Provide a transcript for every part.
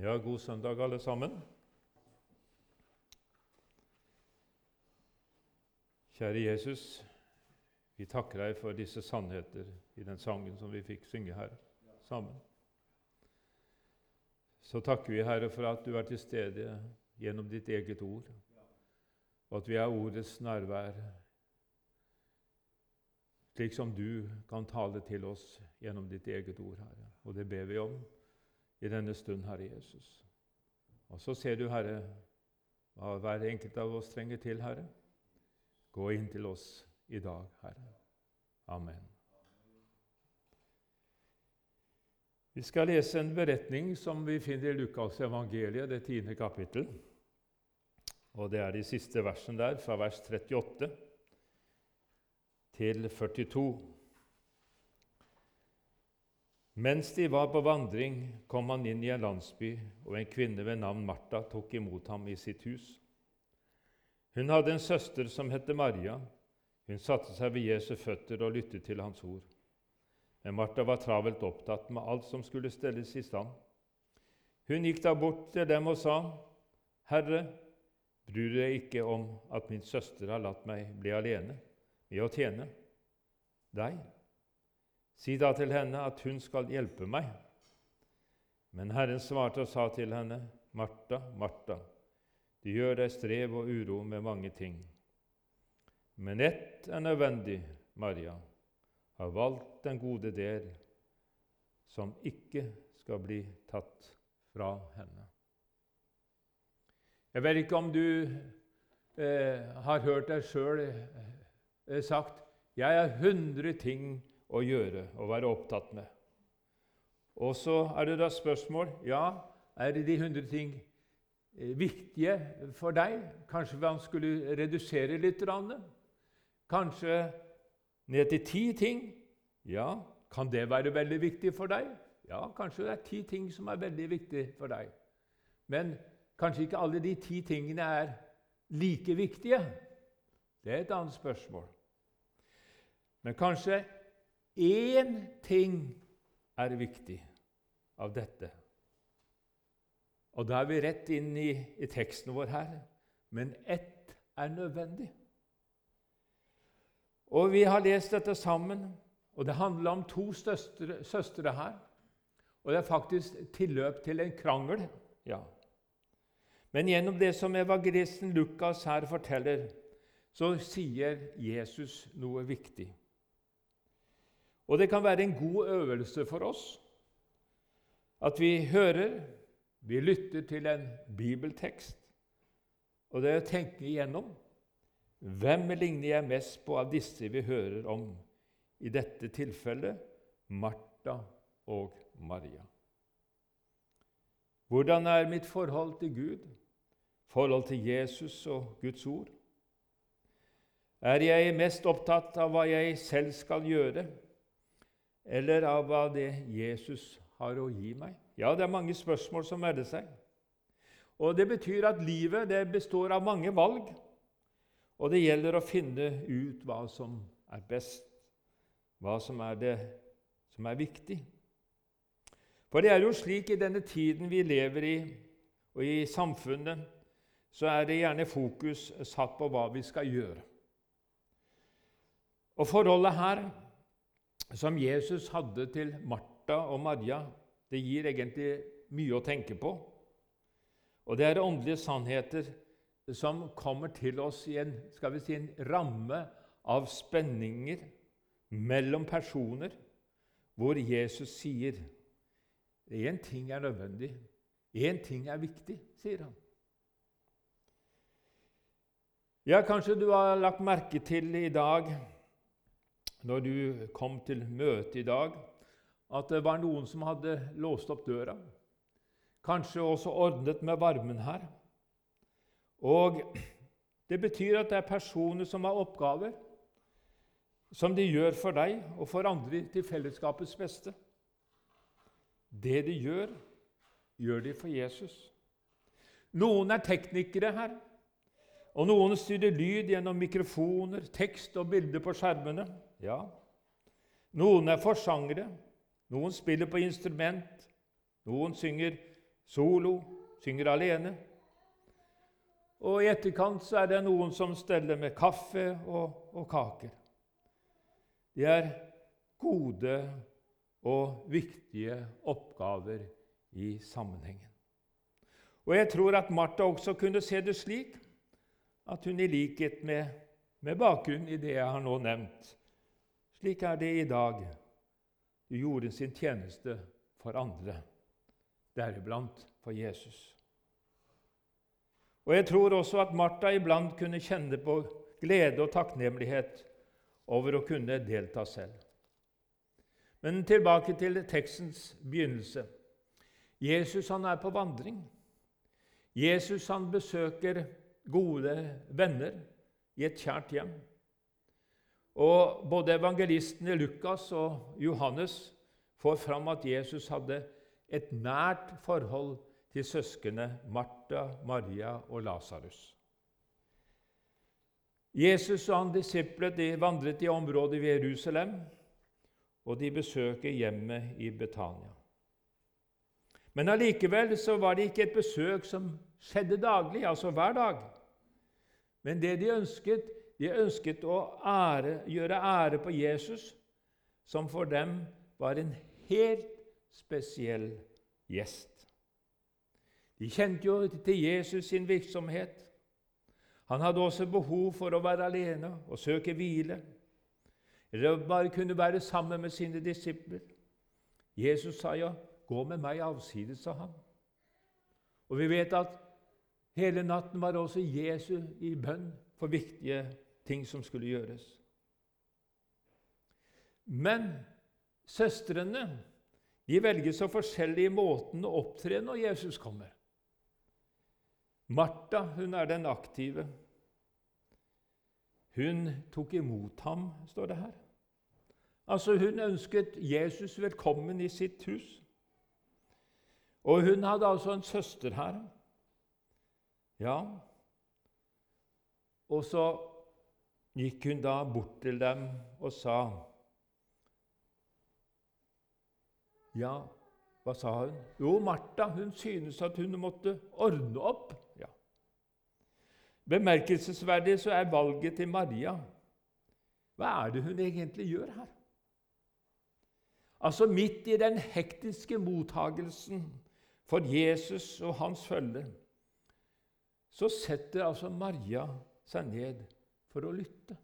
Ja, god søndag, alle sammen. Kjære Jesus, vi takker deg for disse sannheter i den sangen som vi fikk synge her sammen. Så takker vi, Herre, for at du er til stede gjennom ditt eget ord, og at vi er ordets nærvær, slik som du kan tale til oss gjennom ditt eget ord, Herre. Og det ber vi om i denne stund, Herre Jesus. Og så ser du, Herre, hva hver enkelt av oss trenger til, Herre. Gå inn til oss i dag, Herre. Amen. Vi skal lese en beretning som vi finner i Lukas evangeliet, det tiende kapittel. Og det er de siste versene der, fra vers 38 til 42. Mens de var på vandring, kom han inn i en landsby, og en kvinne ved navn Martha tok imot ham i sitt hus. Hun hadde en søster som het Maria. Hun satte seg ved Jesu føtter og lyttet til hans ord. Men Martha var travelt opptatt med alt som skulle stelles i stand. Hun gikk da bort til dem og sa, 'Herre, bryr deg ikke om at min søster har latt meg bli alene med å tjene deg?' Si da til henne at hun skal hjelpe meg. Men Herren svarte og sa til henne, Martha, Martha, du gjør deg strev og uro med mange ting. Men ett er nødvendig, Maria har valgt den gode del, som ikke skal bli tatt fra henne. Jeg vet ikke om du eh, har hørt deg sjøl eh, sagt 'Jeg har hundre ting å gjøre og være opptatt med. Og så er det da spørsmål ja, er de 100 ting eh, viktige for deg. Kanskje man skulle redusere litt? Kanskje ned til ti ting? Ja, kan det være veldig viktig for deg? Ja, kanskje det er ti ting som er veldig viktig for deg. Men kanskje ikke alle de ti tingene er like viktige. Det er et annet spørsmål. Men kanskje Én ting er viktig av dette. Og da er vi rett inn i, i teksten vår her. Men ett er nødvendig. Og Vi har lest dette sammen, og det handler om to søstre, søstre her. Og det er faktisk tilløp til en krangel. ja. Men gjennom det som evangelisten Lukas her forteller, så sier Jesus noe viktig. Og det kan være en god øvelse for oss at vi hører, vi lytter til en bibeltekst, og det er å tenke igjennom hvem ligner jeg mest på av disse vi hører om, i dette tilfellet Martha og Maria. Hvordan er mitt forhold til Gud, forhold til Jesus og Guds ord? Er jeg mest opptatt av hva jeg selv skal gjøre? Eller av hva det Jesus har å gi meg? Ja, det er mange spørsmål som melder seg. Og Det betyr at livet består av mange valg, og det gjelder å finne ut hva som er best, hva som er det som er viktig. For det er jo slik i denne tiden vi lever i, og i samfunnet, så er det gjerne fokus satt på hva vi skal gjøre. Og forholdet her som Jesus hadde til Martha og Maria, det gir egentlig mye å tenke på. Og det er åndelige sannheter som kommer til oss i en, skal vi si, en ramme av spenninger mellom personer, hvor Jesus sier én ting er nødvendig, én ting er viktig, sier han. Ja, kanskje du har lagt merke til i dag når du kom til møte i dag, at det var noen som hadde låst opp døra. Kanskje også ordnet med varmen her. Og Det betyr at det er personer som har oppgaver som de gjør for deg og for andre til fellesskapets beste. Det de gjør, gjør de for Jesus. Noen er teknikere her, og noen styrer lyd gjennom mikrofoner, tekst og bilder på skjermene. Ja. Noen er forsangere, noen spiller på instrument, noen synger solo, synger alene. Og i etterkant så er det noen som steller med kaffe og, og kaker. De er gode og viktige oppgaver i sammenhengen. Og Jeg tror at Martha også kunne se det slik at hun i likhet med, med bakgrunn i det jeg har nå nevnt Slik er det i dag. Du gjorde sin tjeneste for andre, deriblant for Jesus. Og Jeg tror også at Martha iblant kunne kjenne på glede og takknemlighet over å kunne delta selv. Men tilbake til tekstens begynnelse. Jesus han er på vandring. Jesus han besøker gode venner i et kjært hjem. Og Både evangelistene Lukas og Johannes får fram at Jesus hadde et nært forhold til søsknene Martha, Maria og Lasarus. Jesus og han disiplet vandret i området ved Jerusalem, og de besøker hjemmet i Betania. Men allikevel var det ikke et besøk som skjedde daglig, altså hver dag. Men det de ønsket, de ønsket å ære, gjøre ære på Jesus, som for dem var en helt spesiell gjest. De kjente jo til Jesus sin virksomhet. Han hadde også behov for å være alene og søke hvile, eller bare kunne være sammen med sine disipler. Jesus sa ja, 'Gå med meg avsides', sa han. Og vi vet at hele natten var også Jesu i bønn for viktige ting som skulle gjøres. Men søstrene de velger så forskjellige måten å opptre når Jesus kommer. Martha hun er den aktive. Hun tok imot ham, står det her. Altså Hun ønsket Jesus velkommen i sitt hus. Og hun hadde altså en søster her. Ja, og så gikk hun da bort til dem og sa Ja, hva sa hun? Jo, Martha hun synes at hun måtte ordne opp. Ja. Bemerkelsesverdig så er valget til Maria. Hva er det hun egentlig gjør her? Altså Midt i den hektiske mottagelsen for Jesus og hans følge, så setter altså Maria seg ned for å lytte.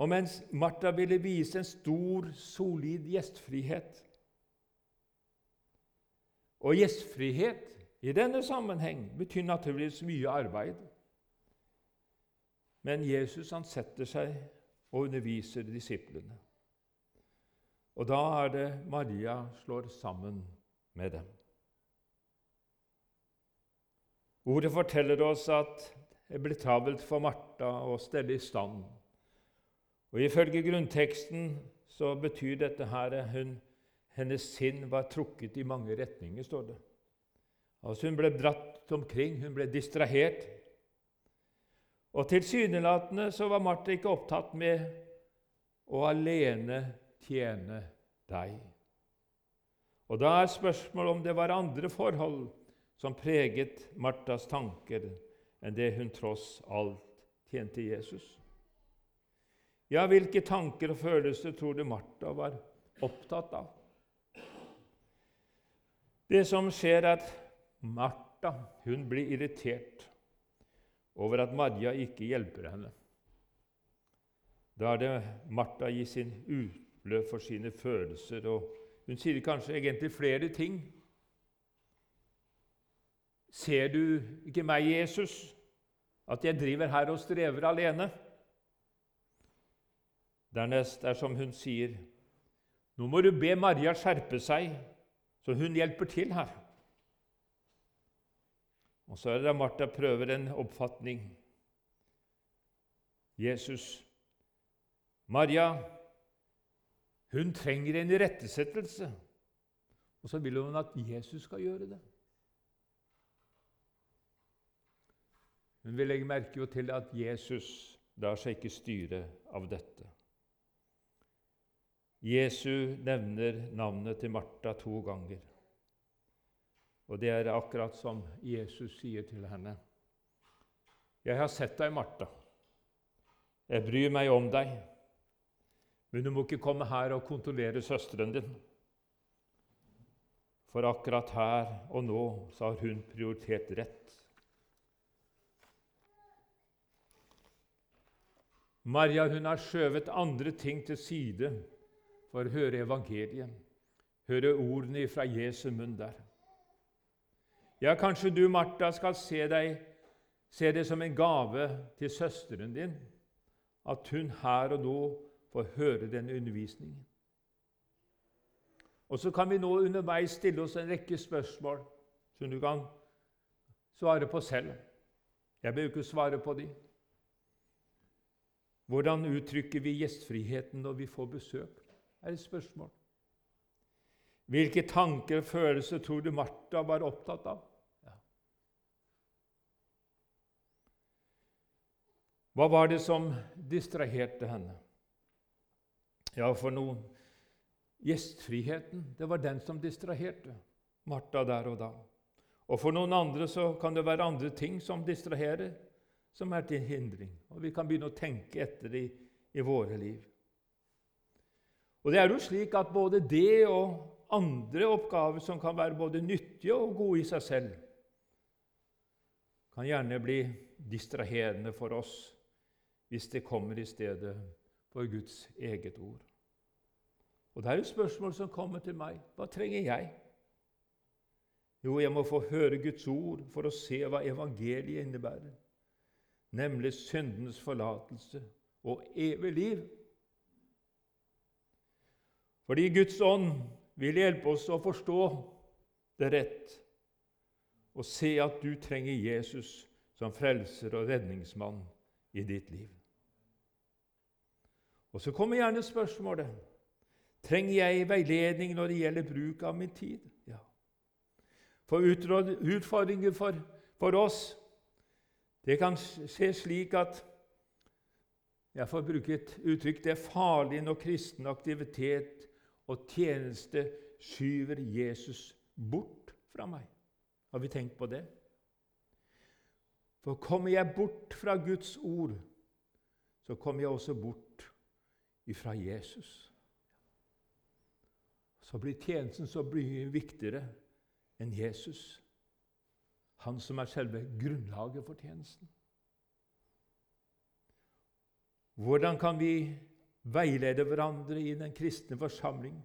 Og mens Martha ville vise en stor, solid gjestfrihet Og gjestfrihet i denne sammenheng betyr naturligvis mye arbeid. Men Jesus han setter seg og underviser disiplene. Og da er det Maria slår sammen med dem. Ordet forteller oss at det ble travelt for Martha å stelle i stand. Og Ifølge grunnteksten så betyr dette her hun, hennes sinn var trukket i mange retninger, står det. Altså Hun ble dratt omkring, hun ble distrahert. Og tilsynelatende så var Martha ikke opptatt med å alene tjene deg. Og Da er spørsmålet om det var andre forhold som preget Martas tanker enn det hun tross alt tjente Jesus. Ja, hvilke tanker og følelser tror du Martha var opptatt av? Det som skjer, er at Martha hun blir irritert over at Maria ikke hjelper henne. Da er det Martha gir sin utløp for sine følelser. og Hun sier kanskje egentlig flere ting. Ser du ikke meg, Jesus, at jeg driver her og strever alene? Dernest er som hun sier, nå må du be Maria skjerpe seg, så hun hjelper til her. Og så er det da Martha prøver en oppfatning. Jesus, Maria, hun trenger en irettesettelse, og så vil hun at Jesus skal gjøre det. Hun vi legger merke til at Jesus lar seg ikke styre av dette. Jesu nevner navnet til Martha to ganger. Og det er akkurat som Jesus sier til henne. Jeg har sett deg, Martha. Jeg bryr meg om deg. Men du må ikke komme her og kontrollere søsteren din. For akkurat her og nå så har hun prioritert rett. Maria hun har skjøvet andre ting til side for å høre evangeliet, høre ordene fra Jesu munn der. Ja, kanskje du, Martha, skal se, deg, se det som en gave til søsteren din, at hun her og nå får høre denne undervisningen. Og så kan vi nå underveis stille oss en rekke spørsmål som du kan svare på selv. Jeg bør ikke svare på dem. Hvordan uttrykker vi gjestfriheten når vi får besøk? er et spørsmål. Hvilke tanker og følelser tror du Martha var opptatt av? Ja. Hva var det som distraherte henne? Ja, for noen Gjestfriheten, det var den som distraherte Martha der og da. Og for noen andre så kan det være andre ting som distraherer som er til hindring. Og vi kan begynne å tenke etter det i, i våre liv. Og det er jo slik at både det og andre oppgaver som kan være både nyttige og gode i seg selv, kan gjerne bli distraherende for oss hvis det kommer i stedet for Guds eget ord. Og Det er et spørsmål som kommer til meg. Hva trenger jeg? Jo, jeg må få høre Guds ord for å se hva evangeliet innebærer nemlig syndens forlatelse og evig liv. Fordi Guds ånd vil hjelpe oss å forstå det rett og se at du trenger Jesus som frelser og redningsmann i ditt liv. Og Så kommer gjerne spørsmålet trenger jeg veiledning når det gjelder bruk av min tid. Ja. For utfordringer for, for oss det kan se slik at jeg får bruke et uttrykk det er farlig når kristen aktivitet og tjeneste skyver Jesus bort fra meg. Har vi tenkt på det? For kommer jeg bort fra Guds ord, så kommer jeg også bort ifra Jesus. Så blir tjenesten så mye viktigere enn Jesus han som er selve grunnlaget for tjenesten. Hvordan kan vi veilede hverandre i den kristne forsamling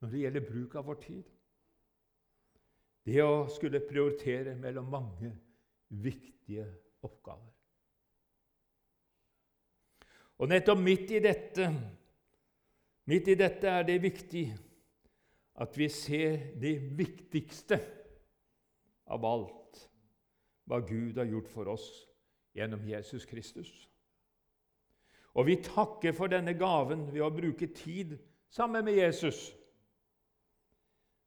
når det gjelder bruk av vår tid? Det å skulle prioritere mellom mange viktige oppgaver. Og nettopp midt i dette, midt i dette er det viktig at vi ser det viktigste av alt hva Gud har gjort for oss gjennom Jesus Kristus. Og vi takker for denne gaven ved å bruke tid sammen med Jesus.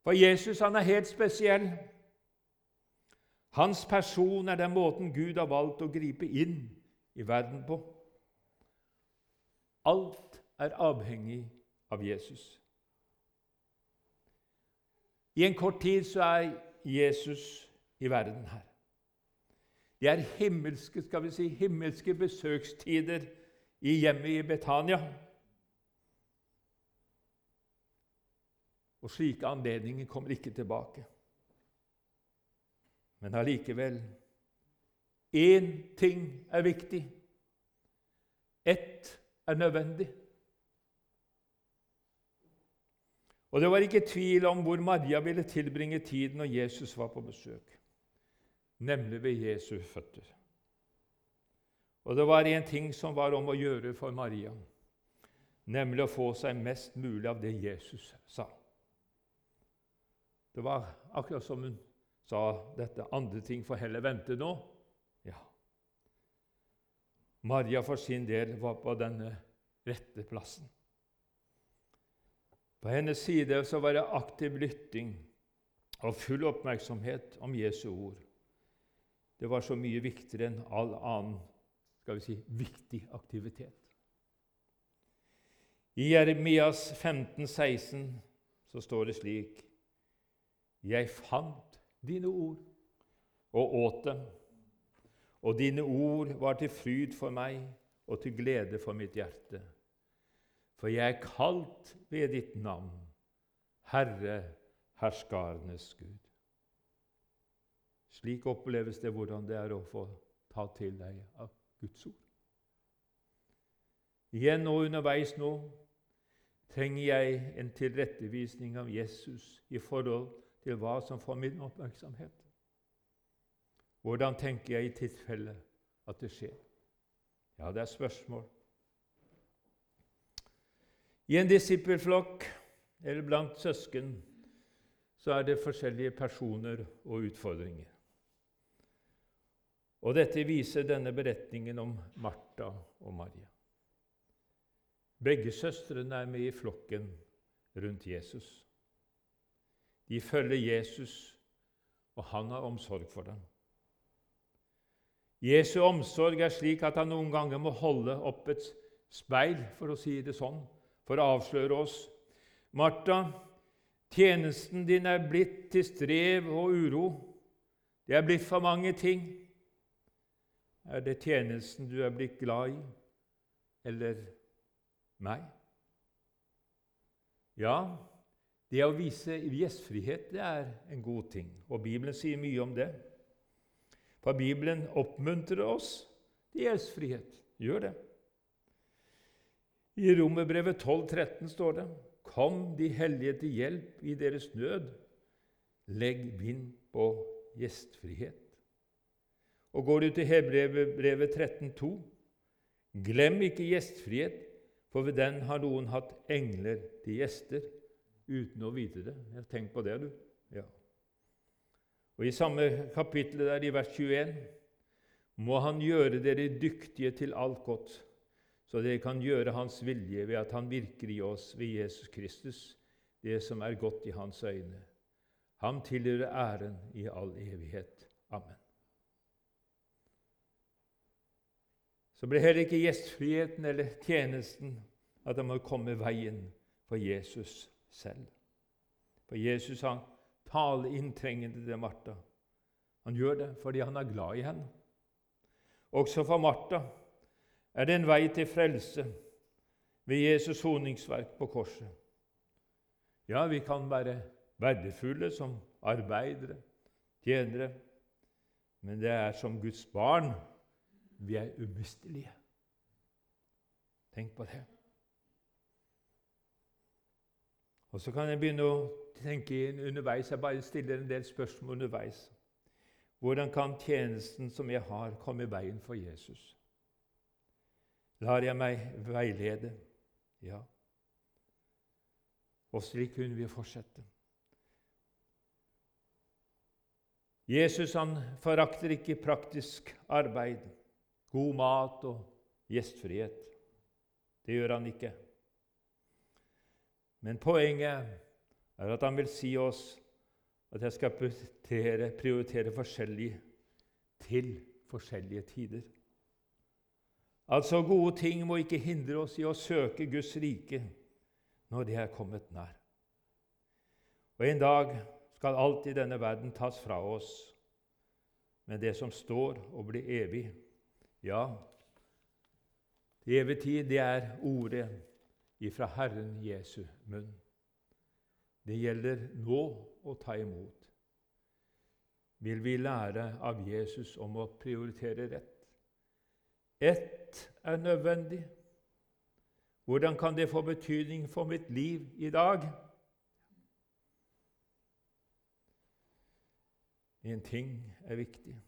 For Jesus han er helt spesiell. Hans person er den måten Gud har valgt å gripe inn i verden på. Alt er avhengig av Jesus. I en kort tid så er Jesus i verden her. Det er himmelske, skal vi si, himmelske besøkstider i hjemmet i Betania. Og slike anledninger kommer ikke tilbake. Men allikevel én ting er viktig. Ett er nødvendig. Og Det var ikke tvil om hvor Maria ville tilbringe tiden når Jesus var på besøk nemlig ved Jesu føtter. Og det var en ting som var om å gjøre for Maria, nemlig å få seg mest mulig av det Jesus sa. Det var akkurat som hun sa dette andre ting får heller vente nå. Ja. Maria for sin del var på denne rette plassen. På hennes side så var det aktiv lytting og full oppmerksomhet om Jesu ord. Det var så mye viktigere enn all annen skal vi si, viktig aktivitet. I Jeremias 15, 16 så står det slik Jeg fant dine ord og åt dem, og dine ord var til fryd for meg og til glede for mitt hjerte. For jeg er kalt ved ditt navn, Herre, herskarenes Gud. Slik oppleves det hvordan det er å få ta til deg av Guds ord. Igjen og underveis nå trenger jeg en tilrettevisning av Jesus i forhold til hva som får min oppmerksomhet. Hvordan tenker jeg i tilfelle at det skjer? Ja, det er spørsmål. I en disippelflokk eller blant søsken så er det forskjellige personer og utfordringer. Og dette viser denne beretningen om Martha og Maria. Begge søstrene er med i flokken rundt Jesus. De følger Jesus, og han har omsorg for dem. Jesu omsorg er slik at han noen ganger må holde opp et speil, for å si det sånn, for å avsløre oss. Martha, tjenesten din er blitt til strev og uro. Det er blitt for mange ting. Er det tjenesten du er blitt glad i, eller meg? Ja, det å vise gjestfrihet det er en god ting, og Bibelen sier mye om det. For Bibelen oppmuntrer oss til gjestfrihet. Gjør det. I Romerbrevet 12, 13 står det:" Kom de hellige til hjelp i deres nød. Legg vind på gjestfrihet. Og går du til Hebrevet 13,2.: Glem ikke gjestfrihet, for ved den har noen hatt engler til gjester uten å vite det. Tenk på det, du. Ja. Og I samme kapittel, der i vers 21, må Han gjøre dere dyktige til alt godt, så dere kan gjøre Hans vilje ved at Han virker i oss ved Jesus Kristus, det som er godt i Hans øyne. Ham tilhører æren i all evighet. Amen. Så blir heller ikke gjestfriheten eller tjenesten at det må komme veien for Jesus selv. For Jesus han tale inntrengende til Martha. Han gjør det fordi han er glad i henne. Også for Martha er det en vei til frelse ved Jesus soningsverk på korset. Ja, vi kan være verdifulle som arbeidere, tjenere, men det er som Guds barn vi er umistelige. Tenk på det. Og så kan jeg begynne å tenke underveis. Jeg bare stiller en del spørsmål underveis. Hvordan kan tjenesten som jeg har, komme i veien for Jesus? Lar jeg meg veilede? Ja. Og slik kunne vi fortsette. Jesus han forakter ikke praktisk arbeid, god mat og gjestfrihet. Det gjør han ikke. Men poenget er at han vil si oss at jeg skal prioritere, prioritere forskjellig til forskjellige tider. Altså, gode ting må ikke hindre oss i å søke Guds rike når det er kommet nær. Og En dag skal alt i denne verden tas fra oss, men det som står og blir evig Ja, til evig tid, det er ordet ifra Herren Jesu munn. Det gjelder nå å ta imot. Vil vi lære av Jesus om å prioritere rett? Ett er nødvendig. Hvordan kan det få betydning for mitt liv i dag? En ting er viktig.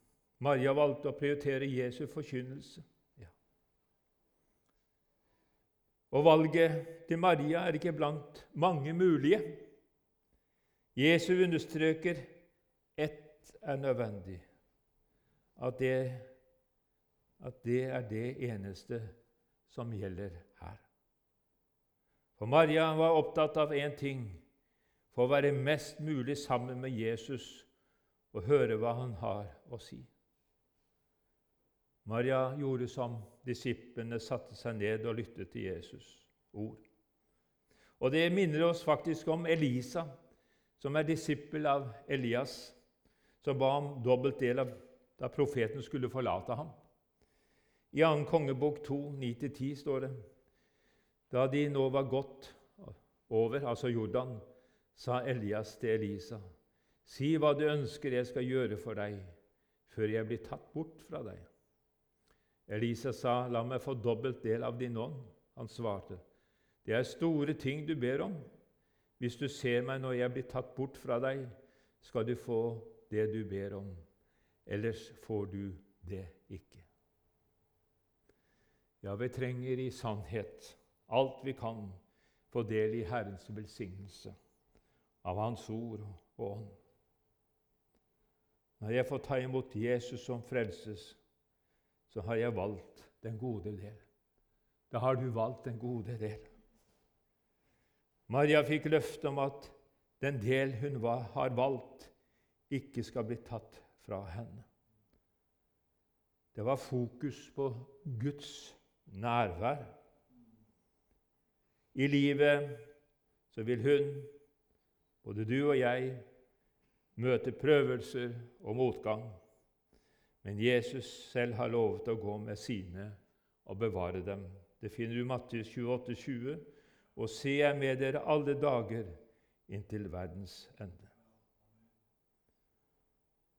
Maria valgte å prioritere Jesu forkynnelse. Ja. Og valget til Maria er ikke blant mange mulige. Jesus understreker ett er nødvendig, at det, at det er det eneste som gjelder her. For Maria var opptatt av én ting for å være mest mulig sammen med Jesus og høre hva han har å si. Maria gjorde som disiplene satte seg ned og lyttet til Jesus' ord. Og det minner oss faktisk om Elisa, som er disippel av Elias, som ba om dobbelt del av da profeten skulle forlate ham. I 2. kongebok 2, 9-10 står det Da de nå var gått over, altså Jordan, sa Elias til Elisa.: Si hva du ønsker jeg skal gjøre for deg, før jeg blir tatt bort fra deg. Elisa sa, La meg få dobbelt del av din ånd. Han svarte, Det er store ting du ber om. Hvis du ser meg når jeg blir tatt bort fra deg, skal du få det du ber om. Ellers får du det ikke. Ja, vi trenger i sannhet alt vi kan få del i Herrens velsignelse av Hans ord og ånd. Når jeg får ta imot Jesus som frelses, så har jeg valgt den gode del. Da har du valgt den gode del. Maria fikk løfte om at den del hun har valgt, ikke skal bli tatt fra henne. Det var fokus på Guds nærvær. I livet så vil hun, både du og jeg, møte prøvelser og motgang. Men Jesus selv har lovet å gå med sine og bevare dem. Det finner du i Mattis 28, 20. Og se jeg med dere alle dager inntil verdens ende.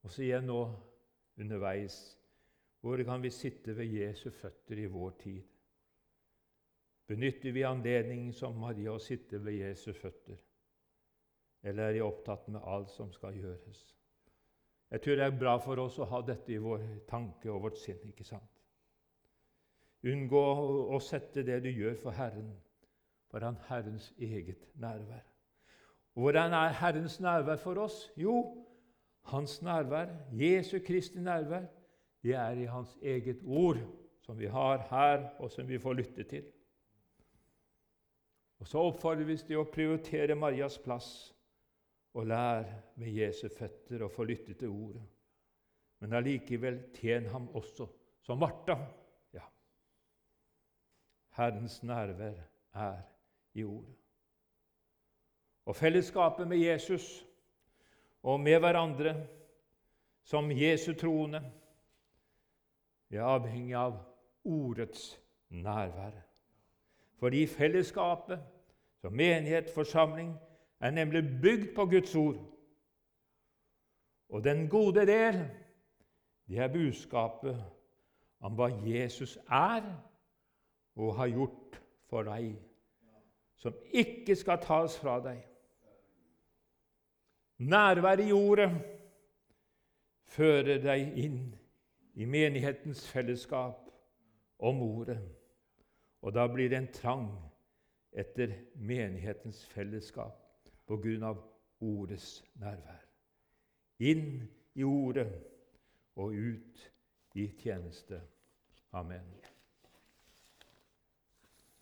Og så igjen nå underveis hvor kan vi sitte ved Jesu føtter i vår tid? Benytter vi anledningen som Maria å sitte ved Jesu føtter? Eller er de opptatt med alt som skal gjøres? Jeg tror det er bra for oss å ha dette i vår tanke og vårt sinn. ikke sant? Unngå å sette det du gjør for Herren, foran Herrens eget nærvær. Og Hvordan er Herrens nærvær for oss? Jo, hans nærvær, Jesu Kristi nærvær, det er i hans eget ord, som vi har her, og som vi får lytte til. Og Så oppfordrer vi til å prioritere Marias plass og lær med Jesu føtter og få lytte til ordet. Men allikevel tjen ham også som Martha. Ja. Herrens nærvær er i ordet. Og fellesskapet med Jesus og med hverandre som Jesu troende er avhengig av ordets nærvær. Fordi fellesskapet som menighet, forsamling, er nemlig bygd på Guds ord. Og den gode del, det er budskapet om hva Jesus er og har gjort for deg, som ikke skal tas fra deg. Nærvær i ordet fører deg inn i menighetens fellesskap om ordet. Og da blir det en trang etter menighetens fellesskap på grunn av ordets nærvær. Inn i ordet og ut i tjeneste. Amen.